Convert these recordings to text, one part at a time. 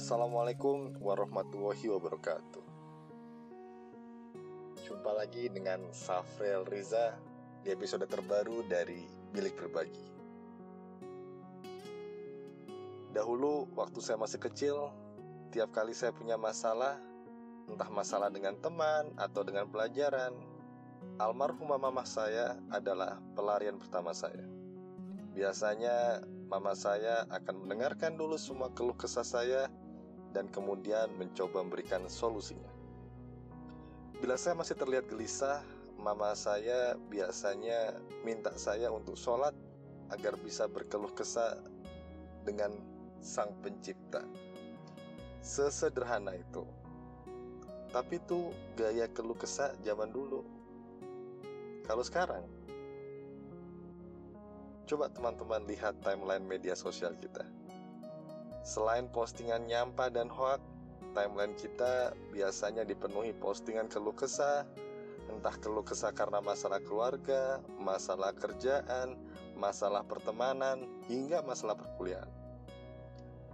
Assalamualaikum warahmatullahi wabarakatuh. Jumpa lagi dengan Safrel Riza di episode terbaru dari Bilik Berbagi. Dahulu waktu saya masih kecil Tiap kali saya punya masalah Entah masalah dengan teman atau dengan pelajaran Almarhumah mama saya adalah pelarian pertama saya. Biasanya mama saya akan mendengarkan dulu semua keluh kesah saya dan kemudian mencoba memberikan solusinya. Bila saya masih terlihat gelisah, mama saya biasanya minta saya untuk sholat agar bisa berkeluh kesah dengan sang pencipta. Sesederhana itu. Tapi itu gaya keluh kesah zaman dulu. Kalau sekarang, Coba teman-teman lihat timeline media sosial kita. Selain postingan nyampah dan hoak, timeline kita biasanya dipenuhi postingan keluh kesah, entah keluh kesah karena masalah keluarga, masalah kerjaan, masalah pertemanan, hingga masalah perkuliahan.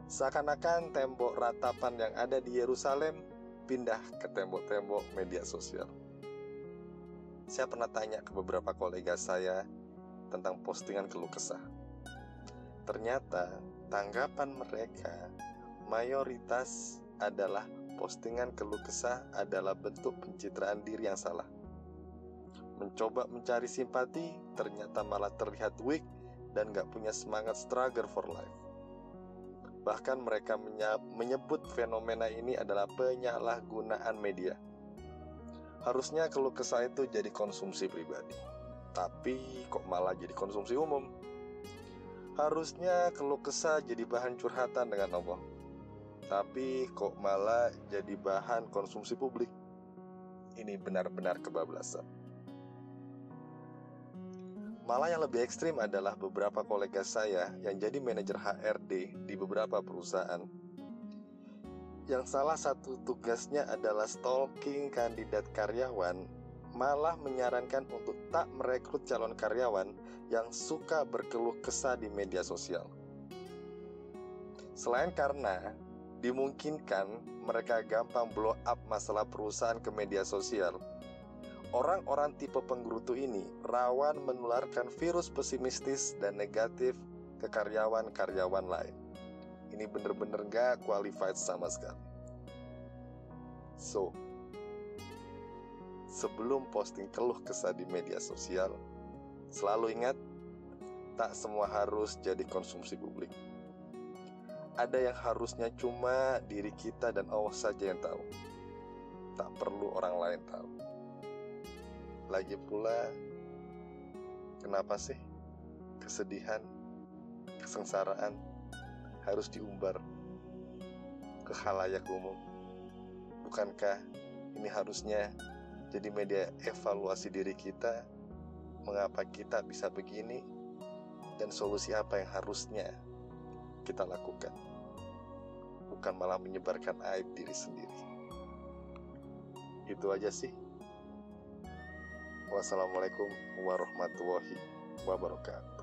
Seakan-akan tembok ratapan yang ada di Yerusalem pindah ke tembok-tembok media sosial. Saya pernah tanya ke beberapa kolega saya tentang postingan keluh kesah. Ternyata tanggapan mereka mayoritas adalah postingan keluh kesah adalah bentuk pencitraan diri yang salah. Mencoba mencari simpati, ternyata malah terlihat weak dan gak punya semangat struggle for life. Bahkan mereka menyebut fenomena ini adalah penyalahgunaan media. Harusnya keluh kesah itu jadi konsumsi pribadi tapi kok malah jadi konsumsi umum. Harusnya keluh kesah jadi bahan curhatan dengan Allah. Tapi kok malah jadi bahan konsumsi publik. Ini benar-benar kebablasan. Malah yang lebih ekstrim adalah beberapa kolega saya yang jadi manajer HRD di beberapa perusahaan. Yang salah satu tugasnya adalah stalking kandidat karyawan malah menyarankan untuk tak merekrut calon karyawan yang suka berkeluh kesah di media sosial. Selain karena dimungkinkan mereka gampang blow up masalah perusahaan ke media sosial, orang-orang tipe penggerutu ini rawan menularkan virus pesimistis dan negatif ke karyawan-karyawan lain. Ini bener-bener gak qualified sama sekali. So, sebelum posting keluh kesah di media sosial, selalu ingat, tak semua harus jadi konsumsi publik. Ada yang harusnya cuma diri kita dan Allah saja yang tahu. Tak perlu orang lain tahu. Lagi pula, kenapa sih kesedihan, kesengsaraan harus diumbar ke halayak umum? Bukankah ini harusnya jadi media evaluasi diri kita mengapa kita bisa begini dan solusi apa yang harusnya kita lakukan. Bukan malah menyebarkan aib diri sendiri. Itu aja sih. Wassalamualaikum warahmatullahi wabarakatuh